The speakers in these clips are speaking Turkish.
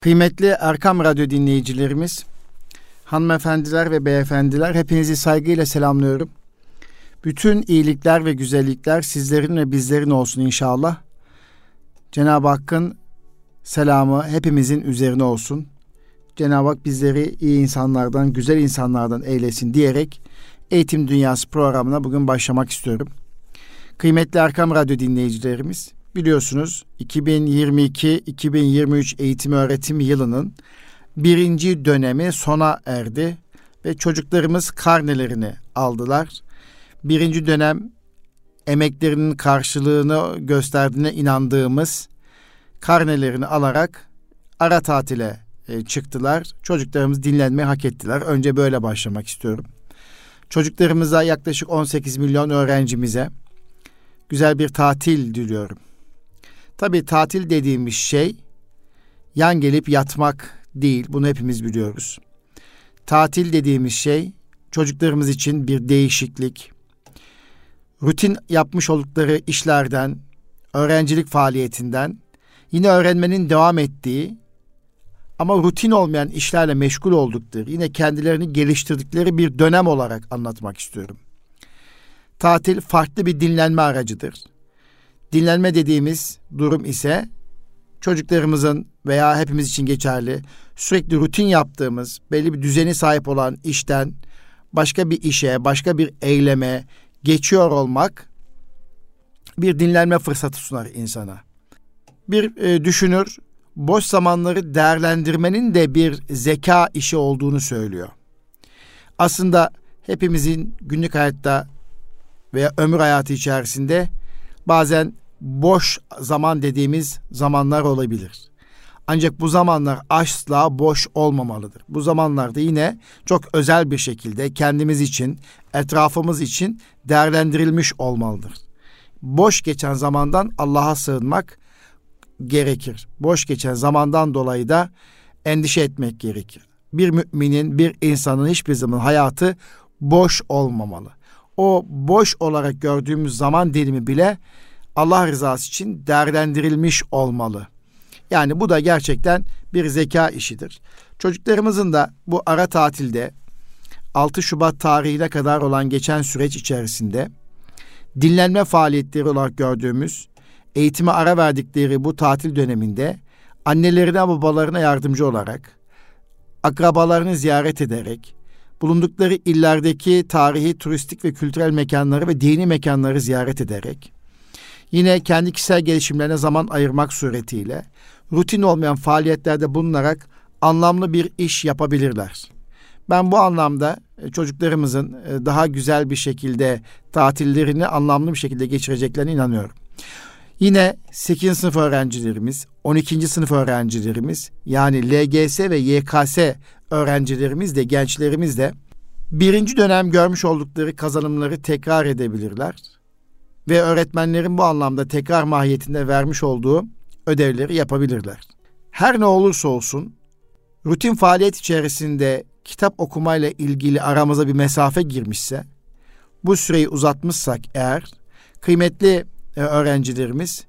Kıymetli Erkam Radyo dinleyicilerimiz, hanımefendiler ve beyefendiler hepinizi saygıyla selamlıyorum. Bütün iyilikler ve güzellikler sizlerin ve bizlerin olsun inşallah. Cenab-ı Hakk'ın selamı hepimizin üzerine olsun. Cenab-ı Hak bizleri iyi insanlardan, güzel insanlardan eylesin diyerek Eğitim Dünyası programına bugün başlamak istiyorum. Kıymetli Erkam Radyo dinleyicilerimiz, biliyorsunuz 2022-2023 eğitim öğretim yılının birinci dönemi sona erdi ve çocuklarımız karnelerini aldılar. Birinci dönem emeklerinin karşılığını gösterdiğine inandığımız karnelerini alarak ara tatile e, çıktılar. Çocuklarımız dinlenmeyi hak ettiler. Önce böyle başlamak istiyorum. Çocuklarımıza yaklaşık 18 milyon öğrencimize güzel bir tatil diliyorum. Tabii tatil dediğimiz şey yan gelip yatmak değil. Bunu hepimiz biliyoruz. Tatil dediğimiz şey çocuklarımız için bir değişiklik. Rutin yapmış oldukları işlerden, öğrencilik faaliyetinden yine öğrenmenin devam ettiği ama rutin olmayan işlerle meşgul oldukları, yine kendilerini geliştirdikleri bir dönem olarak anlatmak istiyorum. Tatil farklı bir dinlenme aracıdır. Dinlenme dediğimiz durum ise çocuklarımızın veya hepimiz için geçerli sürekli rutin yaptığımız belli bir düzeni sahip olan işten başka bir işe, başka bir eyleme geçiyor olmak bir dinlenme fırsatı sunar insana. Bir e, düşünür boş zamanları değerlendirmenin de bir zeka işi olduğunu söylüyor. Aslında hepimizin günlük hayatta veya ömür hayatı içerisinde bazen boş zaman dediğimiz zamanlar olabilir. Ancak bu zamanlar asla boş olmamalıdır. Bu zamanlarda yine çok özel bir şekilde kendimiz için, etrafımız için değerlendirilmiş olmalıdır. Boş geçen zamandan Allah'a sığınmak gerekir. Boş geçen zamandan dolayı da endişe etmek gerekir. Bir müminin, bir insanın hiçbir zaman hayatı boş olmamalı. O boş olarak gördüğümüz zaman dilimi bile Allah rızası için değerlendirilmiş olmalı. Yani bu da gerçekten bir zeka işidir. Çocuklarımızın da bu ara tatilde 6 Şubat tarihine kadar olan geçen süreç içerisinde dinlenme faaliyetleri olarak gördüğümüz eğitime ara verdikleri bu tatil döneminde annelerine babalarına yardımcı olarak akrabalarını ziyaret ederek bulundukları illerdeki tarihi, turistik ve kültürel mekanları ve dini mekanları ziyaret ederek Yine kendi kişisel gelişimlerine zaman ayırmak suretiyle rutin olmayan faaliyetlerde bulunarak anlamlı bir iş yapabilirler. Ben bu anlamda e, çocuklarımızın e, daha güzel bir şekilde tatillerini anlamlı bir şekilde geçireceklerine inanıyorum. Yine 8. sınıf öğrencilerimiz, 12. sınıf öğrencilerimiz yani LGS ve YKS öğrencilerimiz de gençlerimiz de birinci dönem görmüş oldukları kazanımları tekrar edebilirler ve öğretmenlerin bu anlamda tekrar mahiyetinde vermiş olduğu ödevleri yapabilirler. Her ne olursa olsun rutin faaliyet içerisinde kitap okumayla ilgili aramıza bir mesafe girmişse bu süreyi uzatmışsak eğer kıymetli e, öğrencilerimiz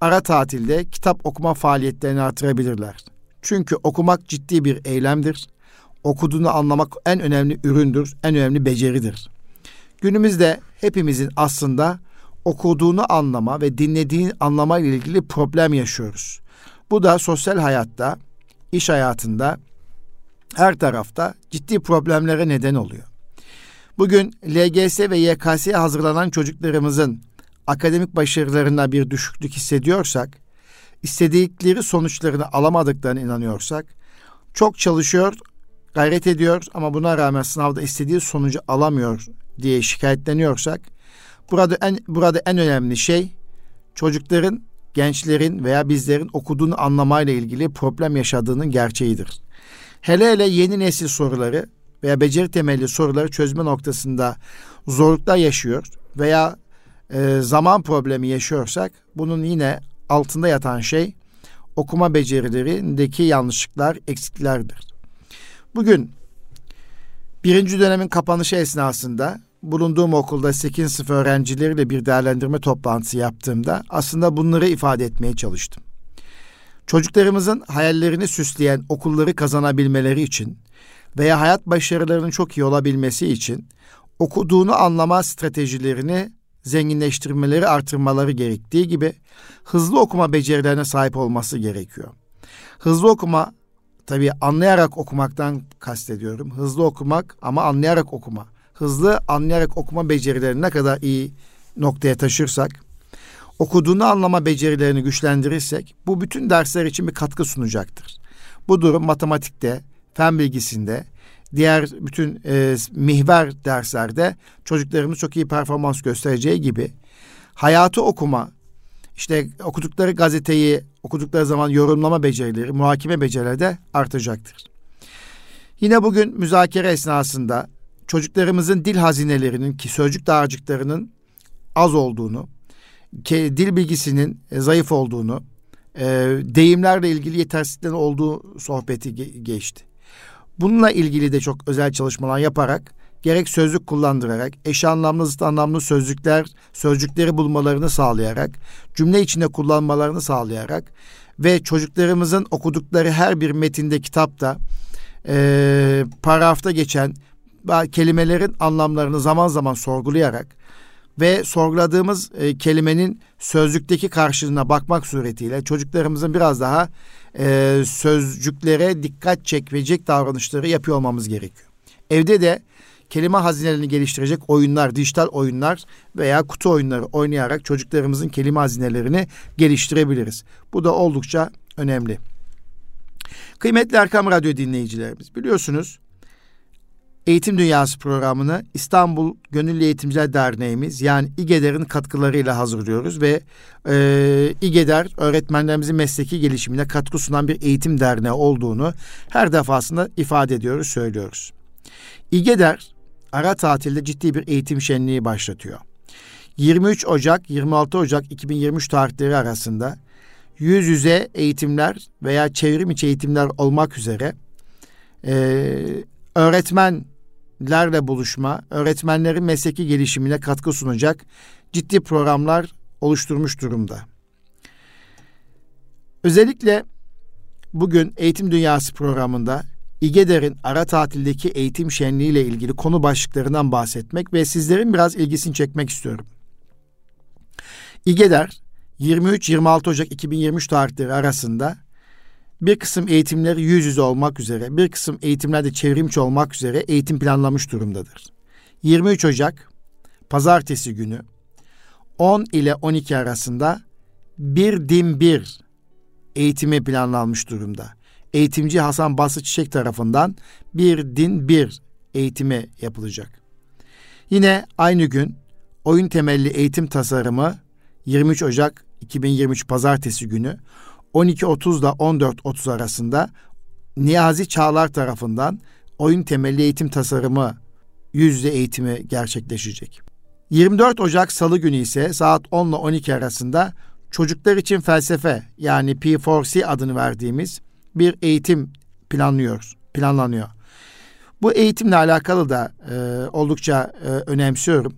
ara tatilde kitap okuma faaliyetlerini artırabilirler. Çünkü okumak ciddi bir eylemdir. Okuduğunu anlamak en önemli üründür, en önemli beceridir. Günümüzde hepimizin aslında okuduğunu anlama ve dinlediğini anlama ile ilgili problem yaşıyoruz. Bu da sosyal hayatta, iş hayatında her tarafta ciddi problemlere neden oluyor. Bugün LGS ve YKS'ye hazırlanan çocuklarımızın akademik başarılarında bir düşüklük hissediyorsak, istedikleri sonuçlarını alamadıklarına inanıyorsak, çok çalışıyor, gayret ediyor ama buna rağmen sınavda istediği sonucu alamıyor diye şikayetleniyorsak burada en burada en önemli şey çocukların, gençlerin veya bizlerin okuduğunu anlamayla ilgili problem yaşadığının gerçeğidir. Hele hele yeni nesil soruları veya beceri temelli soruları çözme noktasında zorluklar yaşıyor veya e, zaman problemi yaşıyorsak bunun yine altında yatan şey okuma becerilerindeki yanlışlıklar, eksiklerdir. Bugün birinci dönemin kapanışı esnasında bulunduğum okulda 8 sınıf öğrencileriyle bir değerlendirme toplantısı yaptığımda aslında bunları ifade etmeye çalıştım. Çocuklarımızın hayallerini süsleyen okulları kazanabilmeleri için veya hayat başarılarının çok iyi olabilmesi için okuduğunu anlama stratejilerini zenginleştirmeleri, artırmaları gerektiği gibi hızlı okuma becerilerine sahip olması gerekiyor. Hızlı okuma tabii anlayarak okumaktan kastediyorum. Hızlı okumak ama anlayarak okuma. Hızlı anlayarak okuma becerilerini ne kadar iyi noktaya taşırsak, okuduğunu anlama becerilerini güçlendirirsek bu bütün dersler için bir katkı sunacaktır. Bu durum matematikte, fen bilgisinde, diğer bütün e, mihver derslerde çocuklarımız çok iyi performans göstereceği gibi hayatı okuma, işte okudukları gazeteyi okudukları zaman yorumlama becerileri, muhakeme becerileri de artacaktır. Yine bugün müzakere esnasında çocuklarımızın dil hazinelerinin ki sözcük dağarcıklarının az olduğunu, ki dil bilgisinin e, zayıf olduğunu, e, deyimlerle ilgili yetersizliklerin olduğu sohbeti geçti. Bununla ilgili de çok özel çalışmalar yaparak gerek sözlük kullandırarak, eş anlamlı zıt anlamlı sözcükler, sözcükleri bulmalarını sağlayarak, cümle içinde kullanmalarını sağlayarak ve çocuklarımızın okudukları her bir metinde, kitapta, e, paragrafta geçen kelimelerin anlamlarını zaman zaman sorgulayarak ve sorguladığımız e, kelimenin sözlükteki karşılığına bakmak suretiyle çocuklarımızın biraz daha e, sözcüklere dikkat çekmeyecek davranışları yapıyor olmamız gerekiyor. Evde de kelime hazinelerini geliştirecek oyunlar, dijital oyunlar veya kutu oyunları oynayarak çocuklarımızın kelime hazinelerini geliştirebiliriz. Bu da oldukça önemli. Kıymetli Erkam Radyo dinleyicilerimiz biliyorsunuz Eğitim Dünyası programını İstanbul Gönüllü Eğitimciler Derneğimiz yani İGEDER'in katkılarıyla hazırlıyoruz ve e, İGEDER öğretmenlerimizin mesleki gelişimine katkı sunan bir eğitim derneği olduğunu her defasında ifade ediyoruz, söylüyoruz. İGEDER ara tatilde ciddi bir eğitim şenliği başlatıyor. 23 Ocak 26 Ocak 2023 tarihleri arasında yüz yüze eğitimler veya çevrim içi eğitimler olmak üzere e, öğretmenlerle buluşma, öğretmenlerin mesleki gelişimine katkı sunacak ciddi programlar oluşturmuş durumda. Özellikle bugün Eğitim Dünyası programında İGEDER'in ara tatildeki eğitim şenliği ile ilgili konu başlıklarından bahsetmek ve sizlerin biraz ilgisini çekmek istiyorum. İGEDER 23-26 Ocak 2023 tarihleri arasında bir kısım eğitimleri yüz yüze olmak üzere, bir kısım eğitimlerde çevrimçi olmak üzere eğitim planlamış durumdadır. 23 Ocak pazartesi günü 10 ile 12 arasında bir din bir eğitimi planlanmış durumda eğitimci Hasan Basri Çiçek tarafından bir din bir eğitimi yapılacak. Yine aynı gün oyun temelli eğitim tasarımı 23 Ocak 2023 Pazartesi günü 12.30 ile 14.30 arasında Niyazi Çağlar tarafından oyun temelli eğitim tasarımı yüzde eğitimi gerçekleşecek. 24 Ocak Salı günü ise saat 10 ile 12 arasında çocuklar için felsefe yani P4C adını verdiğimiz bir eğitim planlıyor, planlanıyor. Bu eğitimle alakalı da e, oldukça e, önemsiyorum.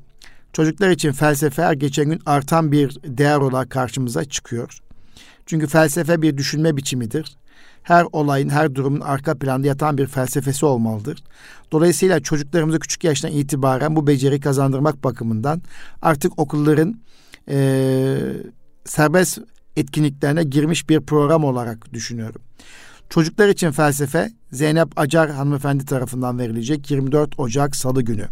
Çocuklar için felsefe her geçen gün artan bir değer olarak karşımıza çıkıyor. Çünkü felsefe bir düşünme biçimidir. Her olayın, her durumun arka planda yatan bir felsefesi olmalıdır. Dolayısıyla çocuklarımıza küçük yaştan itibaren bu beceri kazandırmak bakımından artık okulların e, serbest etkinliklerine girmiş bir program olarak düşünüyorum. Çocuklar için felsefe Zeynep Acar hanımefendi tarafından verilecek 24 Ocak Salı günü.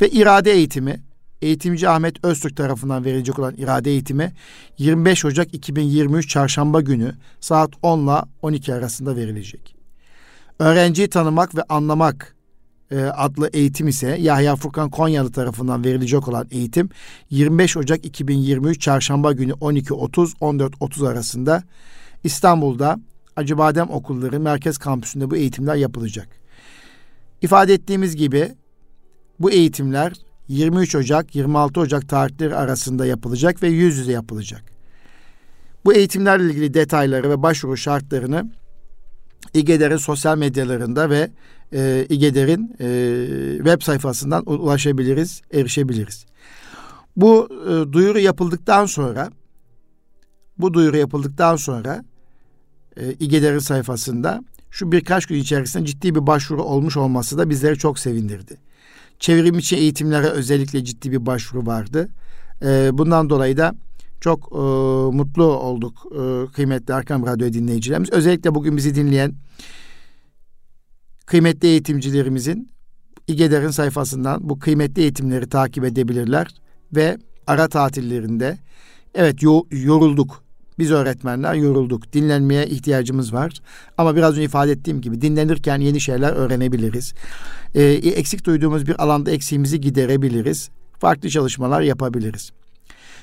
Ve irade eğitimi eğitimci Ahmet Öztürk tarafından verilecek olan irade eğitimi 25 Ocak 2023 Çarşamba günü saat 10 ile 12 arasında verilecek. Öğrenciyi tanımak ve anlamak e, adlı eğitim ise Yahya Furkan Konyalı tarafından verilecek olan eğitim 25 Ocak 2023 Çarşamba günü 12.30-14.30 arasında İstanbul'da Acıbadem Okulları Merkez Kampüsü'nde bu eğitimler yapılacak. İfade ettiğimiz gibi bu eğitimler 23 Ocak 26 Ocak tarihleri arasında yapılacak ve yüz yüze yapılacak. Bu eğitimlerle ilgili detayları ve başvuru şartlarını İGEDER'in sosyal medyalarında ve e, İGEDER'in e, web sayfasından ulaşabiliriz, erişebiliriz. Bu e, duyuru yapıldıktan sonra bu duyuru yapıldıktan sonra e, İGEDER'in sayfasında şu birkaç gün içerisinde ciddi bir başvuru olmuş olması da bizleri çok sevindirdi. Çevrim içi eğitimlere özellikle ciddi bir başvuru vardı. E, bundan dolayı da çok e, mutlu olduk e, kıymetli Arkam Radyo dinleyicilerimiz. Özellikle bugün bizi dinleyen kıymetli eğitimcilerimizin İGEDER'in sayfasından bu kıymetli eğitimleri takip edebilirler ve ara tatillerinde evet yorulduk. Biz öğretmenler yorulduk. Dinlenmeye ihtiyacımız var. Ama biraz önce ifade ettiğim gibi dinlenirken yeni şeyler öğrenebiliriz. Ee, eksik duyduğumuz bir alanda eksiğimizi giderebiliriz. Farklı çalışmalar yapabiliriz.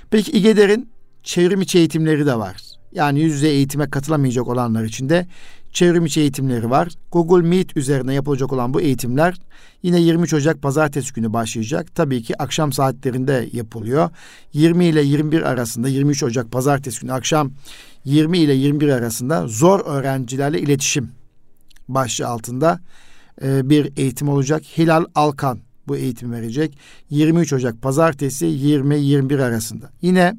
Peki İGEDER'in çevrim içi eğitimleri de var. Yani yüz yüze eğitime katılamayacak olanlar için de çevrim içi eğitimleri var. Google Meet üzerine yapılacak olan bu eğitimler yine 23 Ocak pazartesi günü başlayacak. Tabii ki akşam saatlerinde yapılıyor. 20 ile 21 arasında 23 Ocak pazartesi günü akşam 20 ile 21 arasında zor öğrencilerle iletişim başlığı altında e, bir eğitim olacak. Hilal Alkan bu eğitim verecek. 23 Ocak pazartesi 20-21 arasında. Yine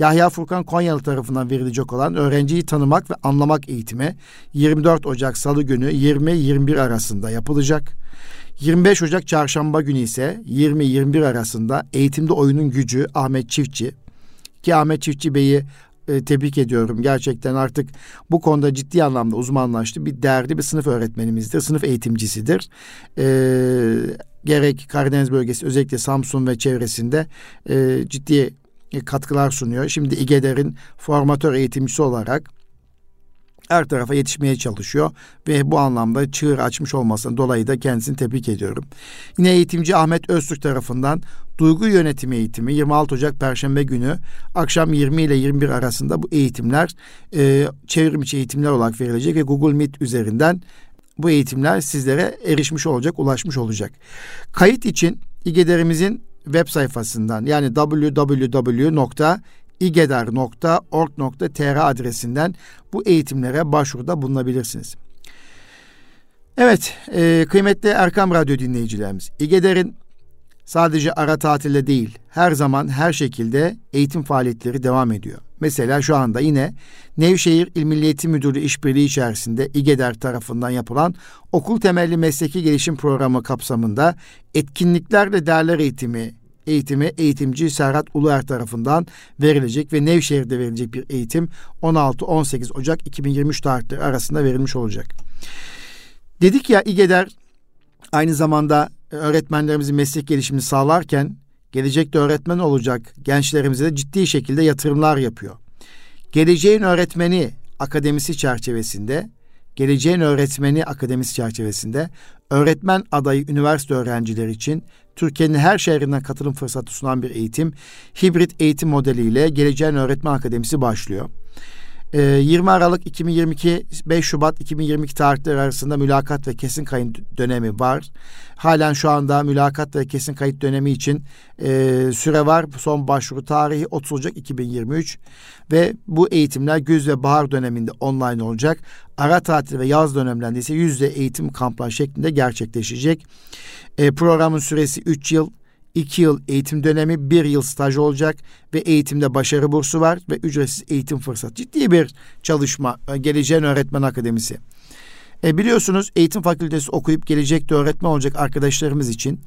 Yahya Furkan Konyalı tarafından verilecek olan öğrenciyi tanımak ve anlamak eğitimi 24 Ocak Salı günü 20-21 arasında yapılacak. 25 Ocak Çarşamba günü ise 20-21 arasında eğitimde oyunun gücü Ahmet Çiftçi ki Ahmet Çiftçi Bey'i e, tebrik ediyorum. Gerçekten artık bu konuda ciddi anlamda uzmanlaştı. Bir değerli bir sınıf öğretmenimizdir. Sınıf eğitimcisidir. E, gerek Karadeniz bölgesi özellikle Samsun ve çevresinde e, ciddi katkılar sunuyor. Şimdi İGEDER'in formatör eğitimcisi olarak her tarafa yetişmeye çalışıyor ve bu anlamda çığır açmış olmasından dolayı da kendisini tebrik ediyorum. Yine eğitimci Ahmet Öztürk tarafından duygu yönetimi eğitimi 26 Ocak Perşembe günü akşam 20 ile 21 arasında bu eğitimler e, çevrim eğitimler olarak verilecek ve Google Meet üzerinden bu eğitimler sizlere erişmiş olacak, ulaşmış olacak. Kayıt için İGEDER'imizin web sayfasından yani www.igedar.org.tr adresinden bu eğitimlere başvuruda bulunabilirsiniz. Evet, e, kıymetli Erkam Radyo dinleyicilerimiz, İGEDER'in sadece ara tatilde değil, her zaman her şekilde eğitim faaliyetleri devam ediyor. Mesela şu anda yine Nevşehir İl Milli Eğitim Müdürlüğü işbirliği içerisinde İGEDER tarafından yapılan okul temelli mesleki gelişim programı kapsamında etkinliklerle değerler eğitimi eğitimi eğitimci Serhat Uluer tarafından verilecek ve Nevşehir'de verilecek bir eğitim 16-18 Ocak 2023 tarihleri arasında verilmiş olacak. Dedik ya İGEDER aynı zamanda öğretmenlerimizin meslek gelişimini sağlarken gelecekte öğretmen olacak gençlerimize de ciddi şekilde yatırımlar yapıyor. Geleceğin Öğretmeni Akademisi çerçevesinde Geleceğin Öğretmeni Akademisi çerçevesinde öğretmen adayı üniversite öğrencileri için Türkiye'nin her şehrinden katılım fırsatı sunan bir eğitim, hibrit eğitim modeliyle Geleceğin Öğretmen Akademisi başlıyor. 20 ee, Aralık 2022 5 Şubat 2022 tarihleri arasında mülakat ve kesin kayıt dönemi var. Halen şu anda mülakat ve kesin kayıt dönemi için e, süre var. Son başvuru tarihi 30 Ocak 2023 ve bu eğitimler güz ve bahar döneminde online olacak. Ara tatil ve yaz dönemlerinde ise yüzde eğitim kampları şeklinde gerçekleşecek. E, programın süresi 3 yıl. 2 yıl eğitim dönemi, 1 yıl staj olacak ve eğitimde başarı bursu var ve ücretsiz eğitim fırsatı. Ciddi bir çalışma e, Geleceğin Öğretmen Akademisi. E biliyorsunuz eğitim fakültesi okuyup gelecekte öğretmen olacak arkadaşlarımız için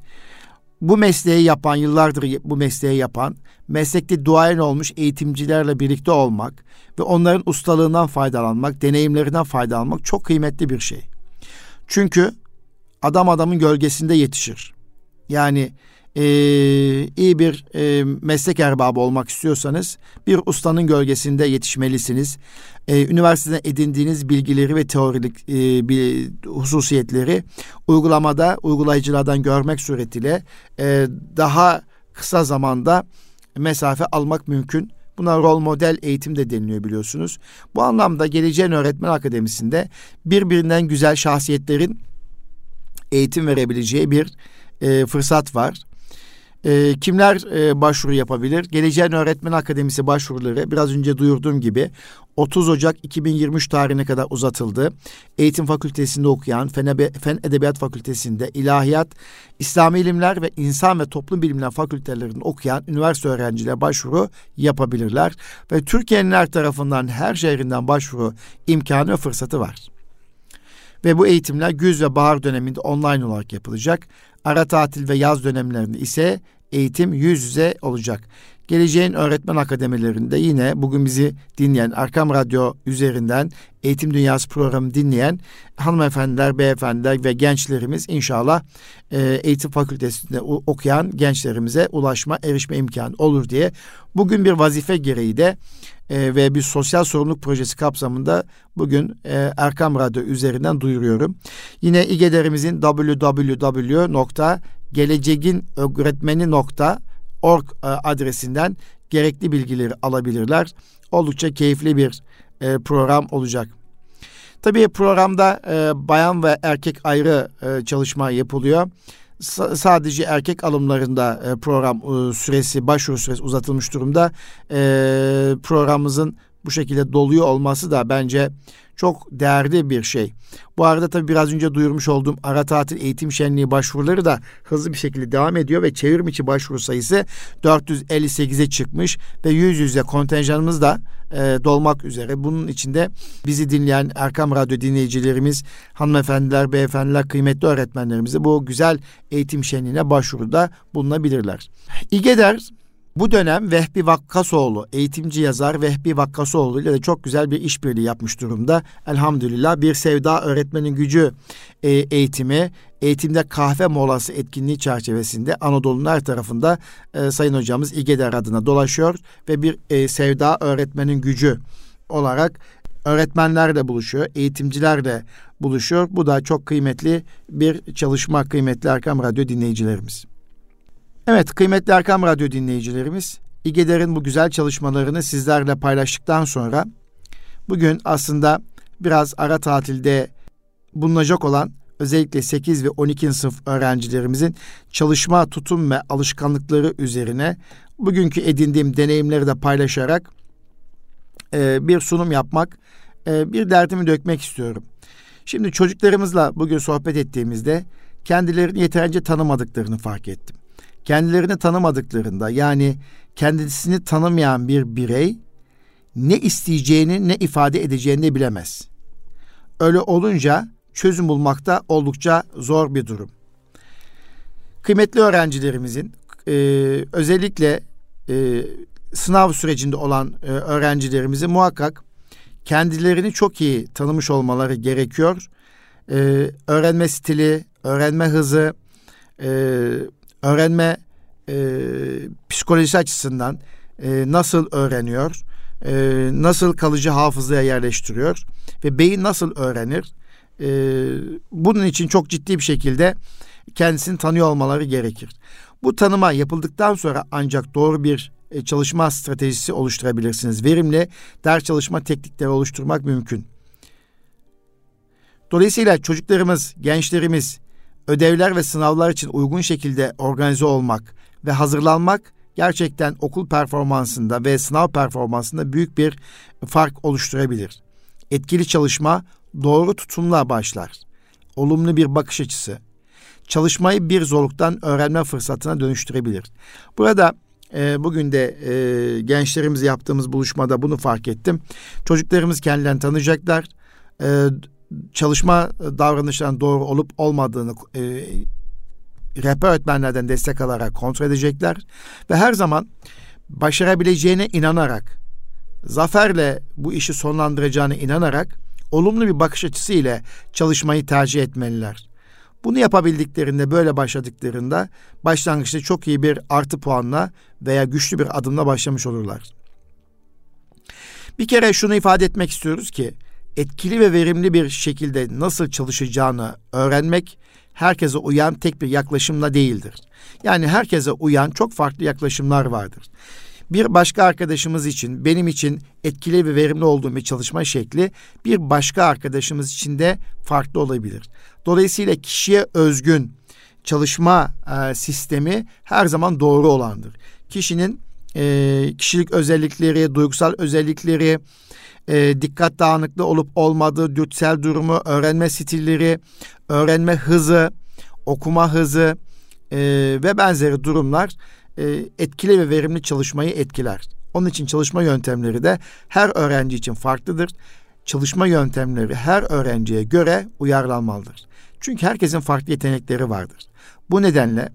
bu mesleği yapan, yıllardır bu mesleği yapan, meslekte duayen olmuş eğitimcilerle birlikte olmak ve onların ustalığından faydalanmak, deneyimlerinden faydalanmak çok kıymetli bir şey. Çünkü adam adamın gölgesinde yetişir. Yani e, iyi bir e, meslek erbabı olmak istiyorsanız bir ustanın gölgesinde yetişmelisiniz. E, üniversiteden edindiğiniz bilgileri ve teorik e, bir hususiyetleri uygulamada uygulayıcılardan görmek suretiyle e, daha kısa zamanda mesafe almak mümkün. Buna rol model eğitim de deniliyor biliyorsunuz. Bu anlamda Geleceğin Öğretmen Akademisi'nde birbirinden güzel şahsiyetlerin eğitim verebileceği bir e, fırsat var. E, kimler e, başvuru yapabilir? Geleceğin Öğretmen Akademisi başvuruları biraz önce duyurduğum gibi 30 Ocak 2023 tarihine kadar uzatıldı. Eğitim Fakültesinde okuyan, Fen, Edebiyat Fakültesinde, İlahiyat, İslami İlimler ve İnsan ve Toplum Bilimler Fakültelerinde okuyan üniversite öğrencileri başvuru yapabilirler. Ve Türkiye'nin her tarafından, her şehrinden başvuru imkanı ve fırsatı var. Ve bu eğitimler güz ve bahar döneminde online olarak yapılacak. Ara tatil ve yaz dönemlerinde ise eğitim yüz yüze olacak. Geleceğin öğretmen akademilerinde yine bugün bizi dinleyen Arkam Radyo üzerinden Eğitim Dünyası programı dinleyen hanımefendiler, beyefendiler ve gençlerimiz inşallah e, eğitim fakültesinde okuyan gençlerimize ulaşma, erişme imkanı olur diye bugün bir vazife gereği de e, ve bir sosyal sorumluluk projesi kapsamında bugün e, Erkam Radyo üzerinden duyuruyorum. Yine İGEDER'imizin www.geleceğinöğretmeni.org e, adresinden gerekli bilgileri alabilirler. Oldukça keyifli bir e, program olacak. Tabii programda e, bayan ve erkek ayrı çalışma yapılıyor sadece erkek alımlarında e, program e, süresi, başvuru süresi uzatılmış durumda. E, programımızın bu şekilde doluyor olması da bence çok değerli bir şey. Bu arada tabii biraz önce duyurmuş olduğum ara tatil eğitim şenliği başvuruları da hızlı bir şekilde devam ediyor ve çevrim içi başvuru sayısı 458'e çıkmış ve yüz yüze kontenjanımız da e, dolmak üzere. Bunun içinde bizi dinleyen Erkam Radyo dinleyicilerimiz, hanımefendiler, beyefendiler, kıymetli öğretmenlerimiz de bu güzel eğitim şenliğine başvuruda bulunabilirler. İGEDER bu dönem Vehbi Vakkasoğlu, eğitimci yazar Vehbi Vakkasoğlu ile de çok güzel bir işbirliği yapmış durumda. Elhamdülillah bir sevda öğretmenin gücü e, eğitimi, eğitimde kahve molası etkinliği çerçevesinde Anadolu'nun her tarafında e, Sayın Hocamız İgeder adına dolaşıyor ve bir e, sevda öğretmenin gücü olarak öğretmenler de buluşuyor, eğitimciler de buluşuyor. Bu da çok kıymetli bir çalışma kıymetli Erkam Radyo dinleyicilerimiz. Evet kıymetli Erkam Radyo dinleyicilerimiz, İGEDER'in bu güzel çalışmalarını sizlerle paylaştıktan sonra bugün aslında biraz ara tatilde bulunacak olan özellikle 8 ve 12. sınıf öğrencilerimizin çalışma, tutum ve alışkanlıkları üzerine bugünkü edindiğim deneyimleri de paylaşarak e, bir sunum yapmak, e, bir derdimi dökmek istiyorum. Şimdi çocuklarımızla bugün sohbet ettiğimizde kendilerini yeterince tanımadıklarını fark ettim kendilerini tanımadıklarında yani kendisini tanımayan bir birey ne isteyeceğini ne ifade edeceğini bilemez. Öyle olunca çözüm bulmakta oldukça zor bir durum. Kıymetli öğrencilerimizin e, özellikle e, sınav sürecinde olan e, öğrencilerimizin muhakkak kendilerini çok iyi tanımış olmaları gerekiyor. E, öğrenme stili, öğrenme hızı, e, öğrenme e, psikolojisi açısından e, nasıl öğreniyor, e, nasıl kalıcı hafızaya yerleştiriyor ve beyin nasıl öğrenir? E, bunun için çok ciddi bir şekilde kendisini tanıyor olmaları gerekir. Bu tanıma yapıldıktan sonra ancak doğru bir e, çalışma stratejisi oluşturabilirsiniz. Verimli ders çalışma teknikleri oluşturmak mümkün. Dolayısıyla çocuklarımız, gençlerimiz ödevler ve sınavlar için uygun şekilde organize olmak ve hazırlanmak gerçekten okul performansında ve sınav performansında büyük bir fark oluşturabilir. Etkili çalışma doğru tutumla başlar. Olumlu bir bakış açısı. Çalışmayı bir zorluktan öğrenme fırsatına dönüştürebilir. Burada e, bugün de e, gençlerimiz yaptığımız buluşmada bunu fark ettim. Çocuklarımız kendilerini tanıyacaklar. E, çalışma davranışlarının doğru olup olmadığını e, rehber öğretmenlerden destek alarak kontrol edecekler ve her zaman başarabileceğine inanarak zaferle bu işi sonlandıracağına inanarak olumlu bir bakış açısı ile çalışmayı tercih etmeliler. Bunu yapabildiklerinde böyle başladıklarında başlangıçta çok iyi bir artı puanla veya güçlü bir adımla başlamış olurlar. Bir kere şunu ifade etmek istiyoruz ki etkili ve verimli bir şekilde nasıl çalışacağını öğrenmek herkese uyan tek bir yaklaşımla değildir. Yani herkese uyan çok farklı yaklaşımlar vardır. Bir başka arkadaşımız için, benim için etkili ve verimli olduğum bir çalışma şekli bir başka arkadaşımız için de farklı olabilir. Dolayısıyla kişiye özgün çalışma e, sistemi her zaman doğru olandır. Kişinin e, kişilik özellikleri, duygusal özellikleri, e, dikkat dağınıklığı olup olmadığı, dürtüsel durumu, öğrenme stilleri, öğrenme hızı, okuma hızı e, ve benzeri durumlar e, etkili ve verimli çalışmayı etkiler. Onun için çalışma yöntemleri de her öğrenci için farklıdır. Çalışma yöntemleri her öğrenciye göre uyarlanmalıdır. Çünkü herkesin farklı yetenekleri vardır. Bu nedenle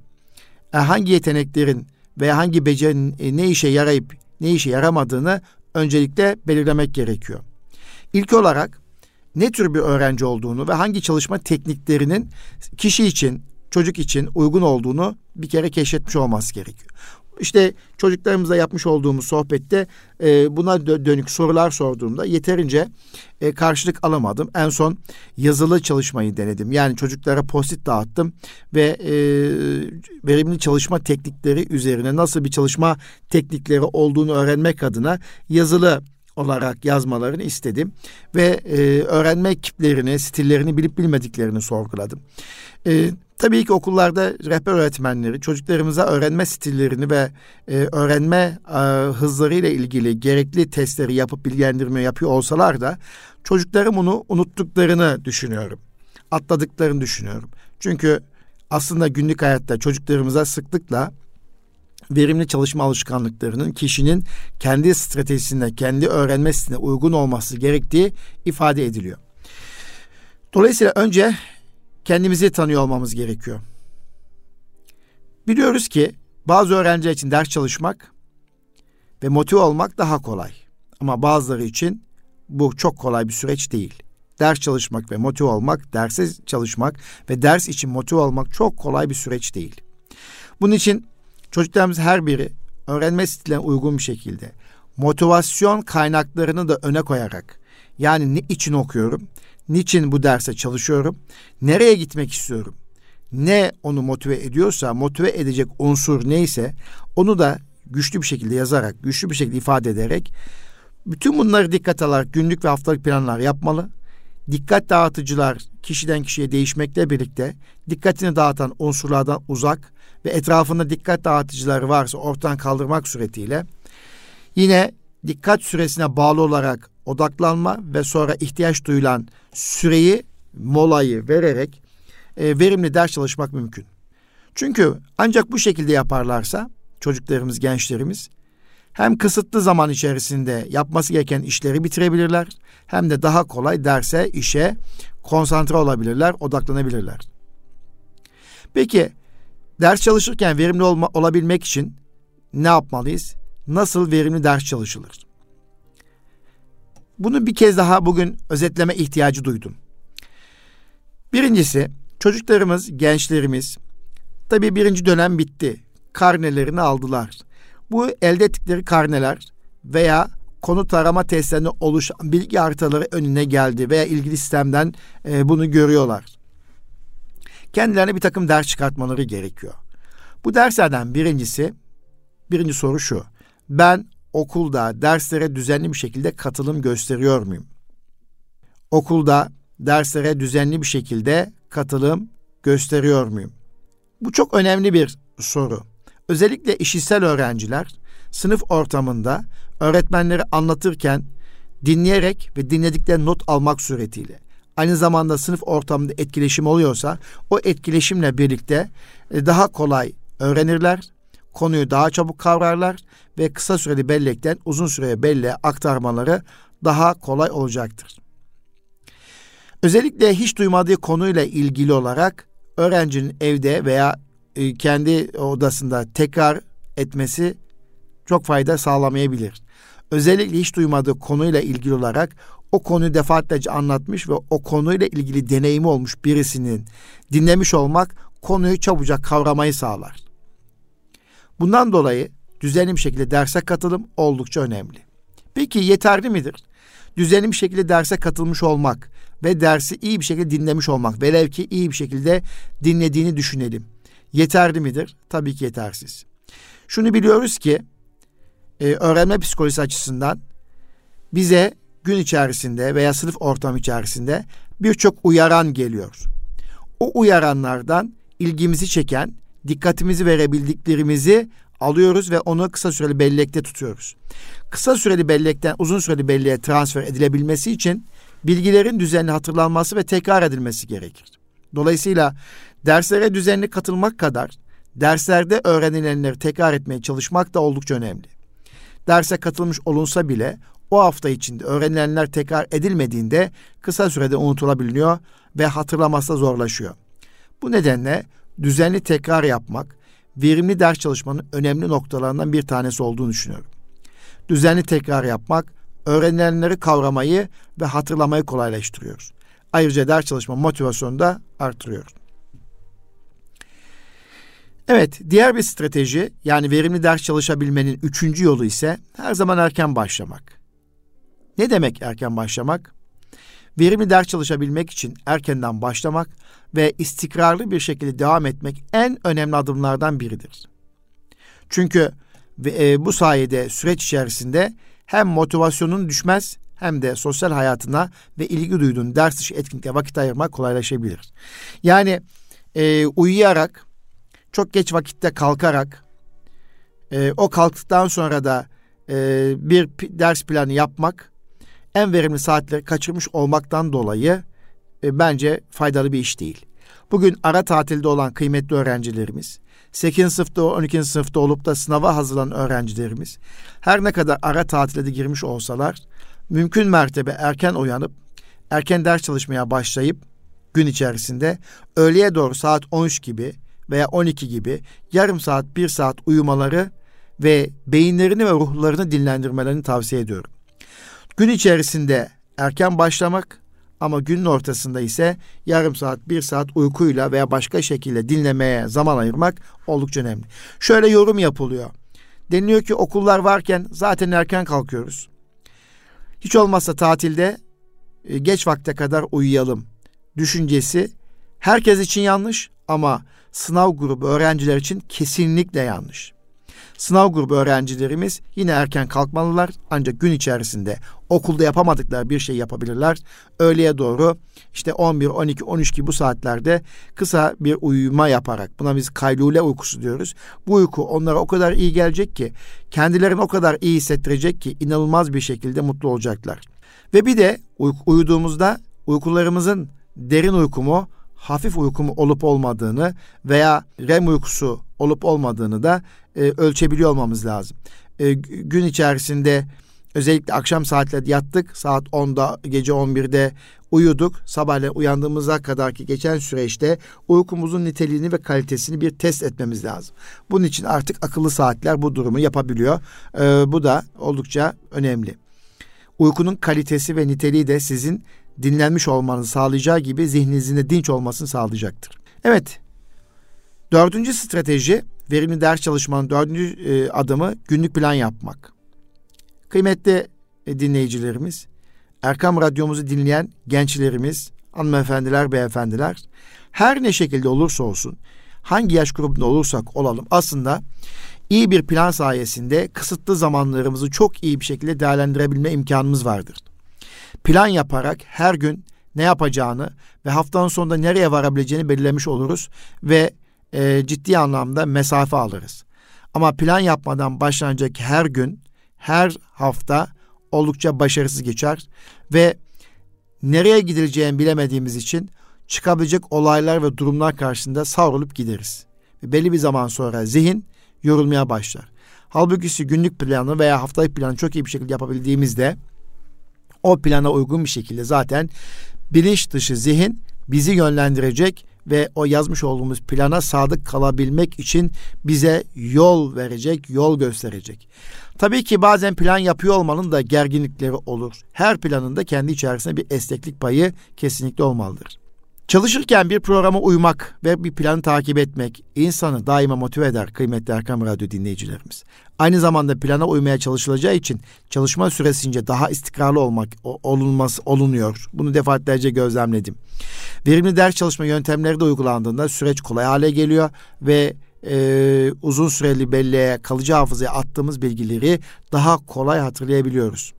e, hangi yeteneklerin veya hangi becerinin e, ne işe yarayıp ne işe yaramadığını öncelikle belirlemek gerekiyor. İlk olarak ne tür bir öğrenci olduğunu ve hangi çalışma tekniklerinin kişi için, çocuk için uygun olduğunu bir kere keşfetmiş olması gerekiyor. İşte çocuklarımızla yapmış olduğumuz sohbette e, buna dönük sorular sorduğumda yeterince e, karşılık alamadım. En son yazılı çalışmayı denedim. Yani çocuklara post dağıttım ve e, verimli çalışma teknikleri üzerine nasıl bir çalışma teknikleri olduğunu öğrenmek adına yazılı olarak yazmalarını istedim ve e, öğrenme ekiplerini, stillerini bilip bilmediklerini sorguladım. E, tabii ki okullarda rehber öğretmenleri çocuklarımıza öğrenme stillerini ve e, öğrenme e, hızlarıyla ilgili gerekli testleri yapıp bilgilendirme yapıyor olsalar da çocuklarım bunu unuttuklarını düşünüyorum. Atladıklarını düşünüyorum. Çünkü aslında günlük hayatta çocuklarımıza sıklıkla verimli çalışma alışkanlıklarının kişinin kendi stratejisine, kendi öğrenme stiline uygun olması gerektiği ifade ediliyor. Dolayısıyla önce kendimizi tanıyor olmamız gerekiyor. Biliyoruz ki bazı öğrenciler için ders çalışmak ve motive olmak daha kolay. Ama bazıları için bu çok kolay bir süreç değil. Ders çalışmak ve motive olmak, derse çalışmak ve ders için motive olmak çok kolay bir süreç değil. Bunun için çocuklarımız her biri öğrenme stiline uygun bir şekilde motivasyon kaynaklarını da öne koyarak yani ne için okuyorum, niçin bu derse çalışıyorum, nereye gitmek istiyorum, ne onu motive ediyorsa, motive edecek unsur neyse onu da güçlü bir şekilde yazarak, güçlü bir şekilde ifade ederek bütün bunları dikkat alarak günlük ve haftalık planlar yapmalı. Dikkat dağıtıcılar kişiden kişiye değişmekle birlikte dikkatini dağıtan unsurlardan uzak ve etrafında dikkat dağıtıcılar varsa ortadan kaldırmak suretiyle yine dikkat süresine bağlı olarak odaklanma ve sonra ihtiyaç duyulan süreyi, molayı vererek e, verimli ders çalışmak mümkün. Çünkü ancak bu şekilde yaparlarsa çocuklarımız, gençlerimiz hem kısıtlı zaman içerisinde yapması gereken işleri bitirebilirler hem de daha kolay derse, işe konsantre olabilirler, odaklanabilirler. Peki ders çalışırken verimli olma, olabilmek için ne yapmalıyız? Nasıl verimli ders çalışılır? Bunu bir kez daha bugün özetleme ihtiyacı duydum. Birincisi çocuklarımız, gençlerimiz tabii birinci dönem bitti. Karnelerini aldılar. Bu elde ettikleri karneler veya konu tarama testlerinde oluşan bilgi haritaları önüne geldi veya ilgili sistemden e, bunu görüyorlar. Kendilerine bir takım ders çıkartmaları gerekiyor. Bu derslerden birincisi, birinci soru şu. Ben okulda derslere düzenli bir şekilde katılım gösteriyor muyum? Okulda derslere düzenli bir şekilde katılım gösteriyor muyum? Bu çok önemli bir soru. Özellikle işitsel öğrenciler sınıf ortamında öğretmenleri anlatırken dinleyerek ve dinledikleri not almak suretiyle aynı zamanda sınıf ortamında etkileşim oluyorsa o etkileşimle birlikte e, daha kolay öğrenirler, konuyu daha çabuk kavrarlar ve kısa süreli bellekten uzun süreye belleğe aktarmaları daha kolay olacaktır. Özellikle hiç duymadığı konuyla ilgili olarak öğrencinin evde veya e, kendi odasında tekrar etmesi çok fayda sağlamayabilir. Özellikle hiç duymadığı konuyla ilgili olarak o konuyu defaatlerce anlatmış ve o konuyla ilgili deneyimi olmuş birisinin dinlemiş olmak konuyu çabucak kavramayı sağlar. Bundan dolayı düzenli bir şekilde derse katılım oldukça önemli. Peki yeterli midir? Düzenli bir şekilde derse katılmış olmak ve dersi iyi bir şekilde dinlemiş olmak. Velev ki iyi bir şekilde dinlediğini düşünelim. Yeterli midir? Tabii ki yetersiz. Şunu biliyoruz ki e, öğrenme psikolojisi açısından bize gün içerisinde veya sınıf ortamı içerisinde birçok uyaran geliyor. O uyaranlardan ilgimizi çeken, dikkatimizi verebildiklerimizi alıyoruz ve onu kısa süreli bellekte tutuyoruz. Kısa süreli bellekten uzun süreli belleğe transfer edilebilmesi için bilgilerin düzenli hatırlanması ve tekrar edilmesi gerekir. Dolayısıyla derslere düzenli katılmak kadar derslerde öğrenilenleri tekrar etmeye çalışmak da oldukça önemli. Derse katılmış olunsa bile o hafta içinde öğrenilenler tekrar edilmediğinde kısa sürede unutulabiliyor ve hatırlaması zorlaşıyor. Bu nedenle düzenli tekrar yapmak, verimli ders çalışmanın önemli noktalarından bir tanesi olduğunu düşünüyorum. Düzenli tekrar yapmak, öğrenilenleri kavramayı ve hatırlamayı kolaylaştırıyor. Ayrıca ders çalışma motivasyonu da artırıyor. Evet, diğer bir strateji yani verimli ders çalışabilmenin üçüncü yolu ise her zaman erken başlamak. Ne demek erken başlamak? Verimli ders çalışabilmek için erkenden başlamak ve istikrarlı bir şekilde devam etmek en önemli adımlardan biridir. Çünkü e, bu sayede süreç içerisinde hem motivasyonun düşmez hem de sosyal hayatına ve ilgi duyduğun ders dışı etkinlikte vakit ayırmak kolaylaşabilir. Yani e, uyuyarak, çok geç vakitte kalkarak, e, o kalktıktan sonra da e, bir ders planı yapmak en verimli saatleri kaçırmış olmaktan dolayı e, bence faydalı bir iş değil. Bugün ara tatilde olan kıymetli öğrencilerimiz, 8. sınıfta 12. sınıfta olup da sınava hazırlanan öğrencilerimiz her ne kadar ara tatile de girmiş olsalar mümkün mertebe erken uyanıp erken ders çalışmaya başlayıp gün içerisinde öğleye doğru saat 13 gibi veya 12 gibi yarım saat bir saat uyumaları ve beyinlerini ve ruhlarını dinlendirmelerini tavsiye ediyorum. Gün içerisinde erken başlamak ama günün ortasında ise yarım saat, bir saat uykuyla veya başka şekilde dinlemeye zaman ayırmak oldukça önemli. Şöyle yorum yapılıyor. Deniliyor ki okullar varken zaten erken kalkıyoruz. Hiç olmazsa tatilde e, geç vakte kadar uyuyalım düşüncesi herkes için yanlış ama sınav grubu öğrenciler için kesinlikle yanlış. Sınav grubu öğrencilerimiz yine erken kalkmalılar ancak gün içerisinde okulda yapamadıkları bir şey yapabilirler. Öğleye doğru işte 11, 12, 13 gibi bu saatlerde kısa bir uyuma yaparak buna biz kaylule uykusu diyoruz. Bu uyku onlara o kadar iyi gelecek ki kendilerini o kadar iyi hissettirecek ki inanılmaz bir şekilde mutlu olacaklar. Ve bir de uy- uyuduğumuzda uykularımızın derin uyku mu hafif uyku mu olup olmadığını veya REM uykusu olup olmadığını da e, ölçebiliyor olmamız lazım. E, gün içerisinde özellikle akşam saatlerinde yattık. Saat 10'da gece 11'de uyuduk. Sabahleyin uyandığımıza kadar ki geçen süreçte uykumuzun niteliğini ve kalitesini bir test etmemiz lazım. Bunun için artık akıllı saatler bu durumu yapabiliyor. E, bu da oldukça önemli. Uykunun kalitesi ve niteliği de sizin dinlenmiş olmanızı sağlayacağı gibi zihninizin de dinç olmasını sağlayacaktır. Evet, dördüncü strateji, verimli ders çalışmanın dördüncü e, adımı günlük plan yapmak. Kıymetli e, dinleyicilerimiz, Erkam Radyomuzu dinleyen gençlerimiz, hanımefendiler, beyefendiler, her ne şekilde olursa olsun, hangi yaş grubunda olursak olalım aslında iyi bir plan sayesinde kısıtlı zamanlarımızı çok iyi bir şekilde değerlendirebilme imkanımız vardır plan yaparak her gün ne yapacağını ve haftanın sonunda nereye varabileceğini belirlemiş oluruz ve e, ciddi anlamda mesafe alırız. Ama plan yapmadan başlanacak her gün, her hafta oldukça başarısız geçer ve nereye gidileceğini bilemediğimiz için çıkabilecek olaylar ve durumlar karşısında savrulup gideriz. Ve belli bir zaman sonra zihin yorulmaya başlar. Halbuki günlük planı veya haftalık planı çok iyi bir şekilde yapabildiğimizde o plana uygun bir şekilde zaten bilinç dışı zihin bizi yönlendirecek ve o yazmış olduğumuz plana sadık kalabilmek için bize yol verecek, yol gösterecek. Tabii ki bazen plan yapıyor olmanın da gerginlikleri olur. Her planında kendi içerisinde bir esneklik payı kesinlikle olmalıdır. Çalışırken bir programa uymak ve bir planı takip etmek insanı daima motive eder kıymetli Erkam Radyo dinleyicilerimiz. Aynı zamanda plana uymaya çalışılacağı için çalışma süresince daha istikrarlı olmak olunması olunuyor. Bunu defaatlerce gözlemledim. Verimli ders çalışma yöntemleri de uygulandığında süreç kolay hale geliyor ve e, uzun süreli belleğe, kalıcı hafızaya attığımız bilgileri daha kolay hatırlayabiliyoruz.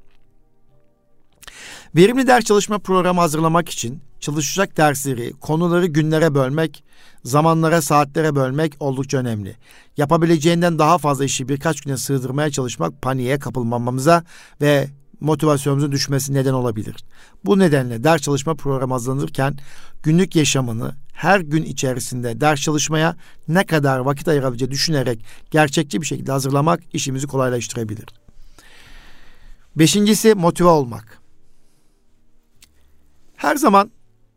Verimli ders çalışma programı hazırlamak için çalışacak dersleri, konuları günlere bölmek, zamanlara, saatlere bölmek oldukça önemli. Yapabileceğinden daha fazla işi birkaç güne sığdırmaya çalışmak paniğe kapılmamamıza ve motivasyonumuzun düşmesi neden olabilir. Bu nedenle ders çalışma programı hazırlanırken günlük yaşamını her gün içerisinde ders çalışmaya ne kadar vakit ayırabileceği düşünerek gerçekçi bir şekilde hazırlamak işimizi kolaylaştırabilir. Beşincisi motive olmak. Her zaman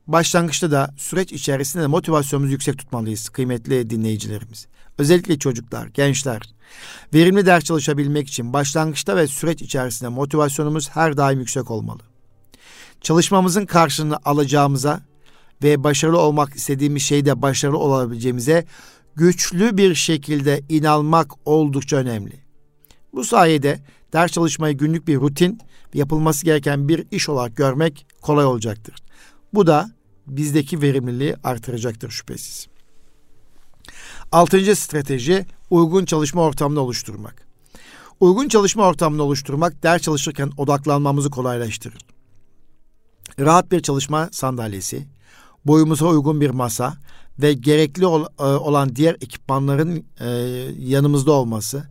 başlangıçta da süreç içerisinde de motivasyonumuzu yüksek tutmalıyız kıymetli dinleyicilerimiz. Özellikle çocuklar, gençler. Verimli ders çalışabilmek için başlangıçta ve süreç içerisinde motivasyonumuz her daim yüksek olmalı. Çalışmamızın karşılığını alacağımıza ve başarılı olmak istediğimiz şeyde başarılı olabileceğimize güçlü bir şekilde inanmak oldukça önemli. Bu sayede ders çalışmayı günlük bir rutin ve yapılması gereken bir iş olarak görmek kolay olacaktır. Bu da bizdeki verimliliği artıracaktır şüphesiz. Altıncı strateji uygun çalışma ortamını oluşturmak. Uygun çalışma ortamını oluşturmak ders çalışırken odaklanmamızı kolaylaştırır. Rahat bir çalışma sandalyesi, boyumuza uygun bir masa ve gerekli e, olan diğer ekipmanların e, yanımızda olması